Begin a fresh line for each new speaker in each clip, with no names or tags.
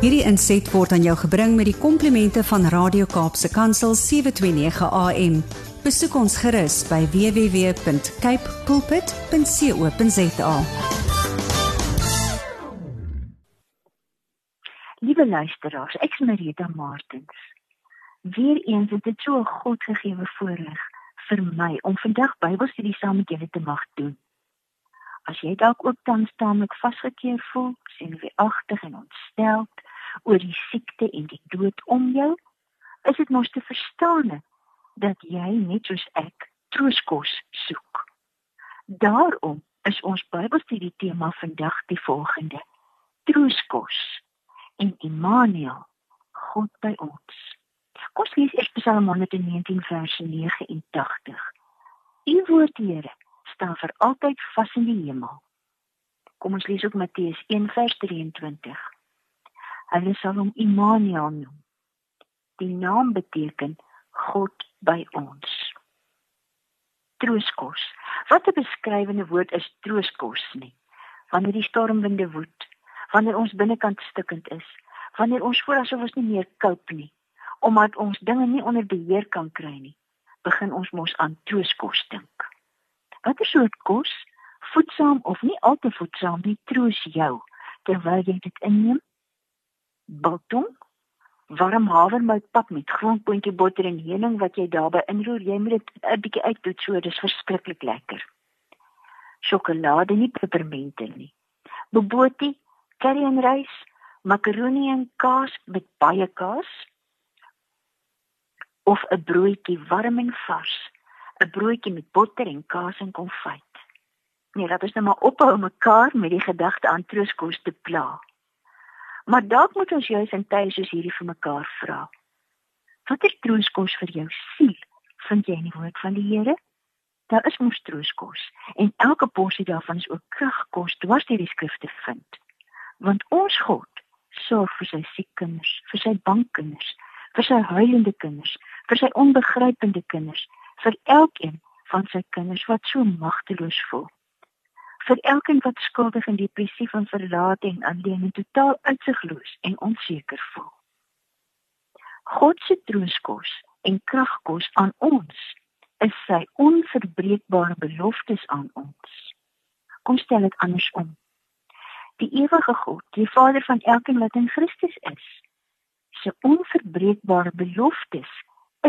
Hierdie inset word aan jou gebring met die komplimente van Radio Kaapse Kansel 729 AM. Besoek ons gerus by www.cape pulpit.co.za.
Liewe luisteraars, ek is Marita Martins. Weereens het dit so 'n Godgegewe voorreg vir my om vandag Bybelstudie saam met julle te mag doen. As jy dalk ook tans taamlik vasgekeer voel, senuweeagtig en ontsteld oor die siekte en die dood om jou, is dit mos te verstaan dat jy net soos ek trooskos soek. Daarom is ons Bybelstudie tema vandag die volgende: Trooskos en Immanuel, God by ons. Kom ons lees eers Psalm 119 vers 89. U woord, Here, staan vir altyd vas in die hemel. Kom ons lees ook Matteus 1 vers 23. Hulle sal hom Immanuel noem. Die naam beteken God by ons. Trooskos. Wat 'n beskrywende woord is trooskos nie. Wanneer die stormwinde woed, wanneer ons binnekant stikkend is, wanneer ons voel asof ons nie meer koop nie, omdat ons dinge nie onder beheer kan kry nie, begin ons mos aan trooskos dink. Watter soort kos, voedsaam of nie al te voedsaam nie, troos jou terwyl jy dit inneem? Biltong, warm havermoutpap met grondpotjie botter en heuning wat jy daarbey inroer, jy moet dit 'n bietjie uitdoet so, dis verskriklik lekker. Sjokolade nie pepermente nie. Bobotie, curry en rys, makaroni en kaas met baie kaas of 'n broodjie warm en vars, 'n broodjie met botter en kaas en konfyt. Nee, laat ons nou maar ophou mekaar met die gedagte aan trooskos te pla. Maar dalk moet ons juis in tye soos hierdie vir mekaar vra. Watter trooskos vir jou siel vind jy in die woord van die Here? Daar is mos trooskos en elke porsie daarvan is ook kragkos dwars deur die skrifte vind. Want ons God sorg vir sy siek kinders, vir sy bankkinders, vir sy huilende kinders, vir sy onbegrypende kinders, vir elkeen van sy kinders wat so magteloos voel. Vir elkeen wat skuldig en depressief en verlate en alleen en totaal uitsigloos en onseker voel. God se trooskos en kragkos aan ons is sy onverbreekbare beloftes aan ons. Kom stel dit andersom die ewige God, die Vader van elkeen wat in Christus is. Sy onverbreekbare beloftes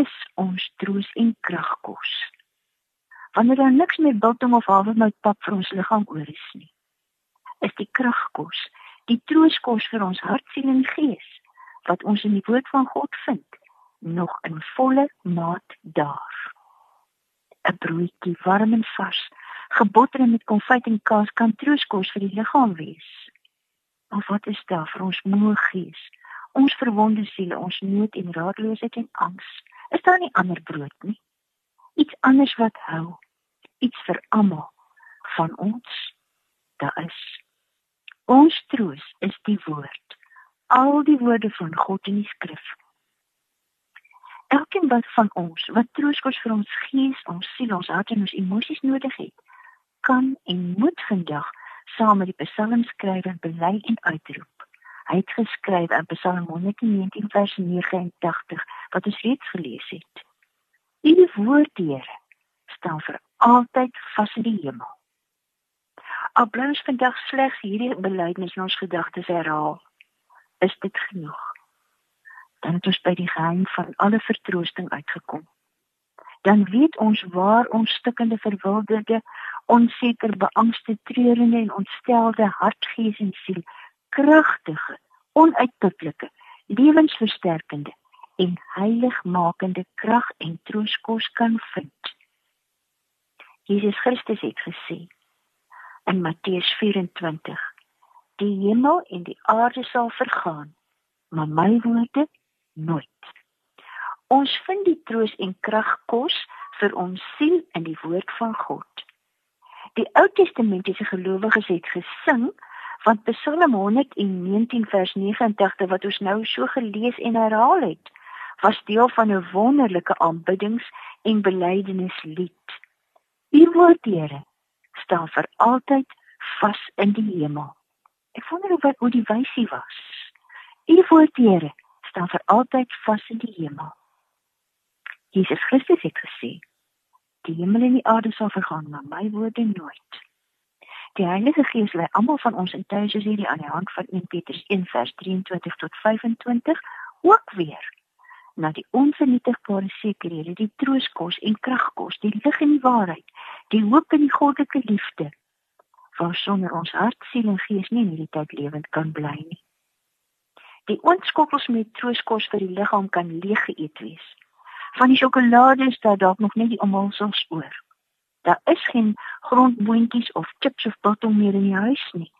is ons troos en kragkos. Wanneer daar niks meer biltong of havermoutpap vir ons liggaam oor is nie, is die kragkos, die trooskos vir ons hart, siel en gees wat ons in die woord van God vind, nog in volle maat daar. 'n Broodjie warm en vars gebotter met konfyt en kaas kan trooskos vir die liggaam wees. Of wat is daar vir ons moe gees? Ons verwonde siele, ons nood en raadloosheid en angs. Is daar nie ander brood nie? Iets anders wat hou. Iets vir almal van ons. Daar is. Ons troos is die woord. Al die woorde van God in die skrif. Elkeen wat van ons wat trooskos vir ons gees, ons siel, ons hart en ons emosies nodig het, kan en moet vandag saam met die psalmskrywer bely en uitroep. Hy het geskryf in Psalm 119 vers 89 wat ons reeds gelees het. U woord, Here, staan vir altyd vas in die hemel. Al bly ons vandag slegs hierdie belydenis in ons gedagtes herhaal, is dit genoeg. Dan het ons by die geheim van alle vertroosting uitgekom dan weet ons waar ons stikkende verwilderde onseker beangste treurende en ontstelde hart gees en siel kragtige onuitputlike lewensversterkende en heiligmakende krag en trooskos kan vind Jesus Christus het gesê in Matteus 24 die hemel en die aarde sal vergaan maar my woorde nooit Ons vind die troos en krag kos vir ons siel in die woord van God. Die Ou Testamentiese gelowiges het gesing van Psalm 119 vers 89 wat ons nou so gelees en herhaal het, was deel van 'n wonderlike aanbiddings- en belydenislied. U woord, Here, staan vir altyd vas in die hemel. Ek wonder of wat hoe die wysie was. U woord, Here, staan vir altyd vas in die hemel. Jesus Christus het gesê: Die hemel en die aarde sal vergaan, maar my woorde nooit. Die Heilige Gees lei almal van ons in tuis hierdie aan die hand van 1 Petrus 1 vers 23 tot 25 ook weer na die onvernietigbare sekerhede, die trooskos en kragkos, die lig en die waarheid, die hoop en die goddelike liefde waarsonder ons hart, siel en gees nie in hierdie tyd lewend kan bly nie. Die oorskoppels met trooskos vir die liggaam kan leeg geëet wees. Van die sjokolade is daar dalk nog net die omhulsels oor. Daar is geen grondboontjies of chips of biltong meer in die huis nie.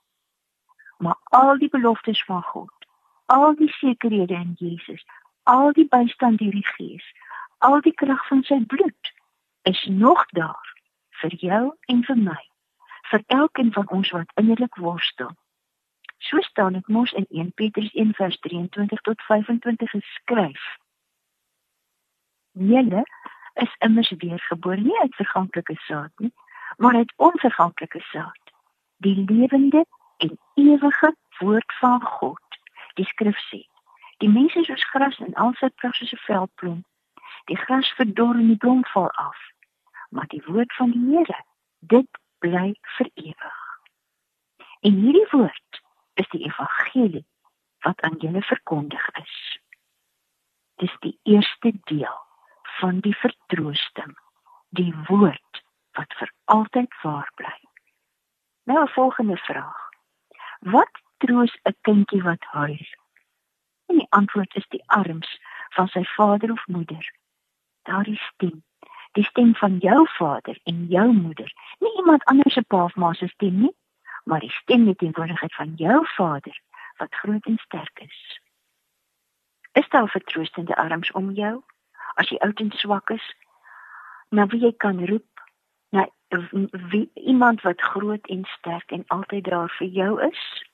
Maar al die beloftes van God, al die sekerhede in Jesus, al die bystand deur die Gees, al die krag van sy bloed is nog daar vir jou en vir my, vir elkeen van ons wat innerlik worstel. So staan dit mos in 1 Petrus 1:23 tot 25 geskryf. Julle is immers weergebore nie uit verganklike saad nie, maar uit onverganklike saad, die lewende en ewige woord van God. Die skrif sê: Die mense is soos gras en al sy pras soos 'n veldblom. Die gras verdor en die blom val af. Maar die woord van die Here, dit bly vir ewig. En hierdie woord is die evangelie wat aan julle verkondig is. Dis die eerste deel van die vertroosting, die woord wat vir altyd waar bly. Nou 'n volgende vraag. Wat troos 'n kindjie wat huil? En die antwoord is die arms van sy vader of moeder. Daardie stem, die stem van jou vader en jou moeder, nie iemand anders se pa of ma se stem nie, maar die stem met teenwoordigheid van jou vader wat groot en sterk is. Is daar vertroostende arms om jou as jy oud en swak is? Na wie jy kan roep? Na wie, iemand wat groot en sterk en altyd daar vir jou is?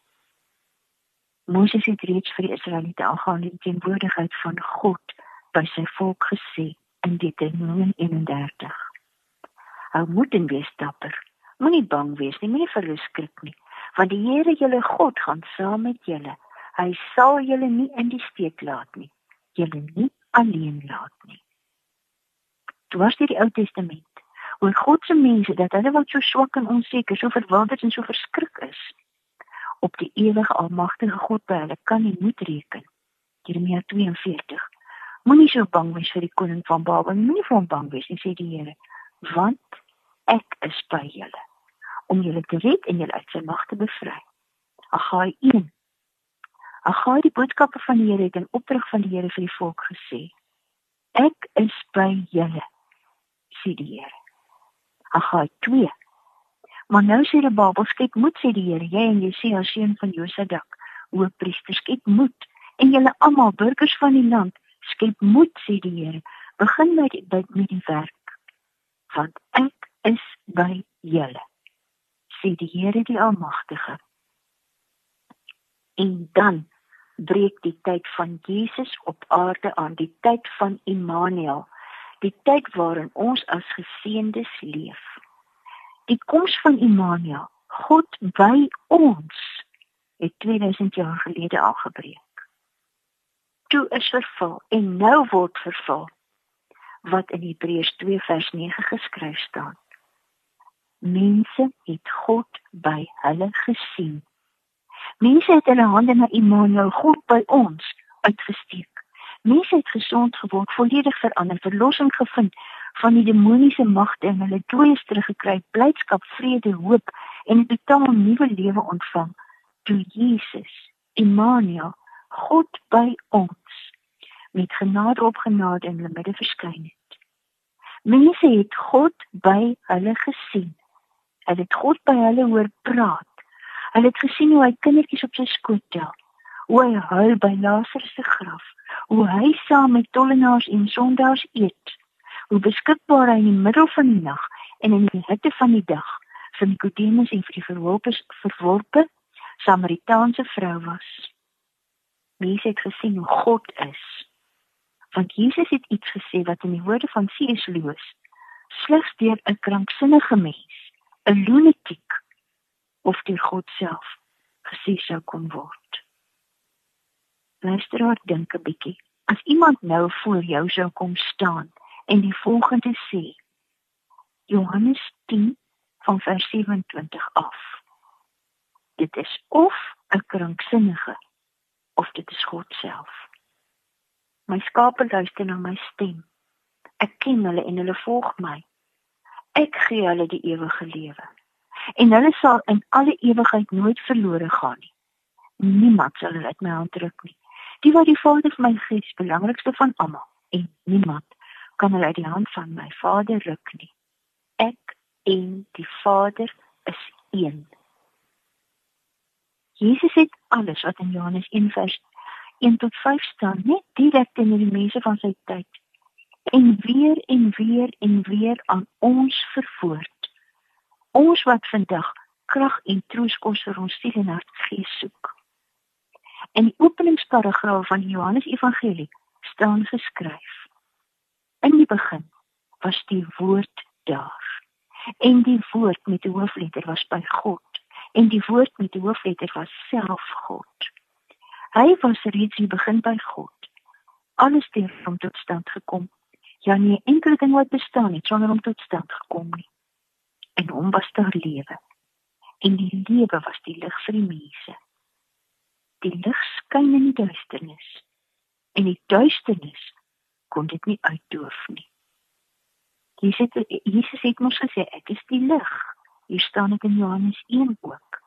Moses het reeds vir die Israeliete aangaande die teenwoordigheid van God by sy volk gesê in Deuteronomium 31. Hou moed en wees dapper. Moenie bang wees nie, moenie verlus skrik nie, want die Here julle God gaan saam met julle. Hy sal julle nie in die steek laat nie. Julle nie alleen laat nie. Dit was die Ou Testament. Oor God se mense dat hulle wat so swak en onseker, so verwilderd en so verskrik is, op die ewige almagtige God by hulle kan nie moet reken. Jeremia 42. Moenie so bang wees vir die koning van Babel, moenie vir hom bang wees nie, sê die Here, want ek is by julle om julle te red en julle uit sy mag te bevry. Agai 1. Agai die boodskappe van die Here het in opdrag van die Here vir die volk gesê. Ek is by julle, sê die Here. Agai 2. Maar nou sê die Babel skep moed sê die Here, jy en Jesaja seun van Josadak, hoofpriester skep moed en julle almal burgers van die land skep moed sê die Here. Begin met die, met, met die werk. Want ek is by julle. Sê die Here die Almagtige. En dan breek die tyd van Jesus op aarde aan, die tyd van Immanuel, die tyd waarin ons as geseëndes leef die koms van Immanuel, God by ons, het 2000 jaar gelede al gebreek. Toe is vervul en nou word vervul wat in Hebreërs 2 vers 9 geskryf staan. Mense het God by hulle gesien. Mense het hulle hande na Immanuel, God by ons, uitgesteek. Mense het gesond geword, volledig verander, verlossing gevind van die demoniese magte en hulle dooies teruggekry, blydskap, vrede, hoop en 'n totaal nuwe lewe ontvang toe Jesus, Immanuel, God by ons met genade op genade in hulle midde verskyn het. Mense het God by hulle gesien. Hulle het God by hulle hoor praat. Hulle het gesien hoe hy kindertjies op sy skoot tel. Hoe hy huil by Lazarus se graf. Hoe hy saam met tollenaars en sondaars eet hoe beskikbaar hy in die middel van die nag en in die hitte van die dag vir Nikodemus en vir die verworpe verworpe Samaritaanse vrou was. Mense het gesien hoe God is. Want Jesus het iets gesê wat in die woorde van C.S. Lewis slegs deur 'n kranksinnige mens, 'n lunatiek of deur God self gesê sou kon word. Luisteraar, dink 'n bietjie. As iemand nou voor jou sou kom staan en die volgende sê: Johannes 10 van vers 27 af. Dit is of 'n kranksinnige of dit is God self. My skape luister na my stem. Ek ken hulle en hulle volg my. Ek gee hulle die ewige lewe. En hulle sal in alle ewigheid nooit verlore gaan nie. Niemand sal hulle uit my hand ruk nie. Die wat die Vader vir my gee, is belangrikste van almal en niemand kan hulle uit die hand van my Vader ruk nie. Ek en die Vader is een. Jesus het alles wat in Johannes 1 vers 1 tot 5 staan, net direk in die mense van sy tyd en weer en weer en weer aan ons vervoerd. Ons wat vandag krag en trooskos vir ons siel en hart gees soek. In die openingsparagraaf van die Johannes Evangelie staan geskryf: In die begin was die woord daar. En die woord met die hoofletter was by God en die woord met die hoofletter was self God. Hy was reeds in die begin by God. Alles het hom tot stand gekom Ja nie enkele ding wat bestaan het sonder om tot stand gekom nie. En hom was daar lewe. En die lewe was die lig vir die mense. Die lig skyn in die duisternis. En die duisternis kon dit nie uitdoof nie. Jesus het Jesus het mos gesê ek is die lig. Hier staan dit in Johannes 1 ook.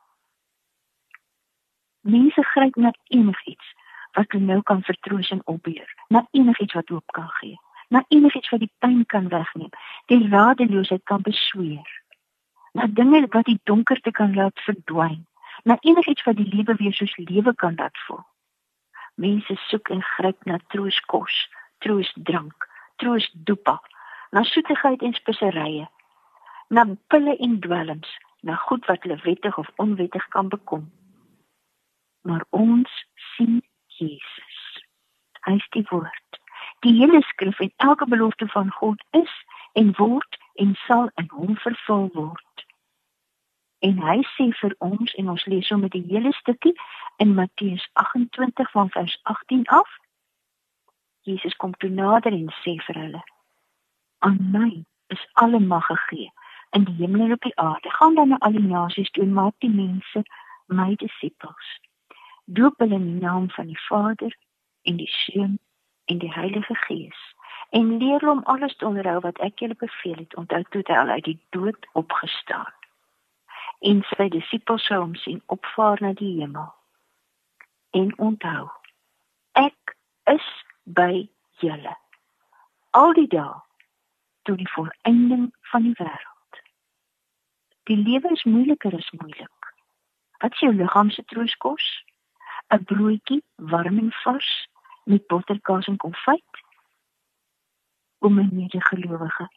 Mense gryp na enigiets wat hulle nou kan vertroos en opbeur, na enigiets wat hoop kan gee na enigiets wat die pyn kan wegneem, die radeloosheid kan besweer. Na dinge wat die donkerte kan laat verdwyn, na enigiets wat die lewe weer soos lewe kan laat voel. Mense soek en gryp na trooskos, troostdrank, troostdopa, na soetigheid en speserye, na pille en dwelms, na goed wat hulle wettig of onwettig kan bekom. Maar ons sien Jesus. Hy is die woord die hele skrif en elke belofte van God is en word en sal in hom vervul word. En hy sê vir ons en ons lees sommer die hele stukkie in Matteus 28 van vers 18 af. Jesus kom toe nader en sê vir hulle: "Aan my is alle mag gegee in die hemel en op die aarde. Gaan dan na al die nasies toe en maak die mense my disippels. Doop hulle in die naam van die Vader en die Seun en die Heilige Gees en leer hom alles te onderhou wat ek julle beveel het onthou toe hy uit die dood opgestaan en sy disippels sou hom sien opvaar na die hemel en onthou ek is by julle al die dae tot die volëinding van die wêreld die lewe is moeiliker as moeilik wat jou liggaam se trooskos 'n broodjie warm en vars met botterkaas en konfyt. O my medegelowige,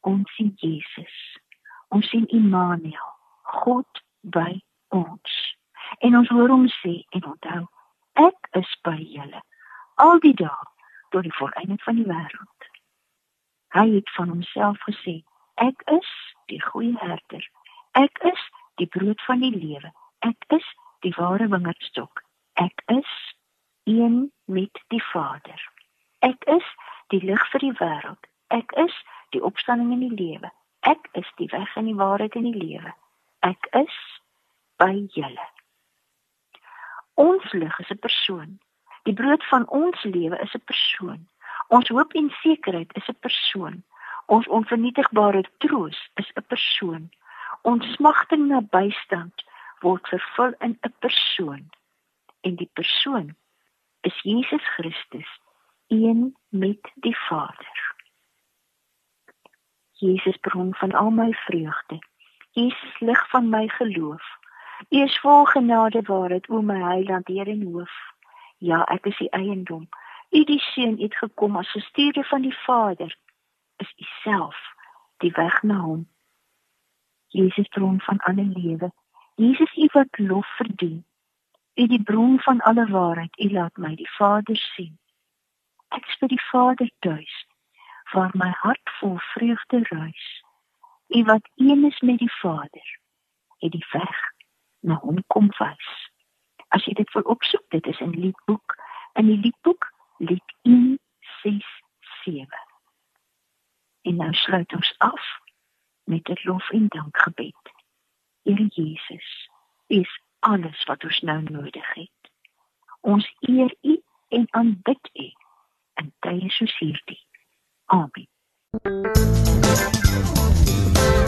ons sien Jesus. Ons sien Immanuel, God by ons. En ons hoor hom sê en onthou, ek is by julle al die dae tot die volëinding van die wêreld. Hy het van homself gesê, ek is die goeie herder. Ek is die brood van die lewe. Ek is die ware wingerdstok. Ek is een met die Vader. Ek is die lig vir die wêreld. Ek is die opstanding en die lewe. Ek is die weg en die waarheid en die lewe. Ek is by julle. Ons lig is 'n van ons lewe is 'n persoon. Ons hoop en sekerheid is 'n persoon. Ons onvernietigbare troos is 'n persoon. Ons smagting na bystand word vervul in 'n persoon. En die persoon is Jesus Christus een met die Vader. Jesus bron van al my vreugde. Jesus lig van my geloof. U is vol genade waarheid o my heiland Heer en hoof. Ja, ek is u eiendom. U die seun het gekom as gestuurde van die Vader. Is u self die weg na hom. Jesus bron van alle lewe. Jesus u wat lof verdien. U die bron van alle waarheid, U laat my die Vader sien. Ek is by die Vader tuis, waar my hart vol vreugde ruis. U wat een is met die Vader, het die weg na hom kom wys. As jy dit wil opsoek, dit is in Liedboek in die liedboek lied 167. En nou sluit ons af met 'n lof en dankgebed. Here Jesus, U is alles wat ons nou nodig het. Ons eer U en aanbid U in tye soos hierdie. Amen.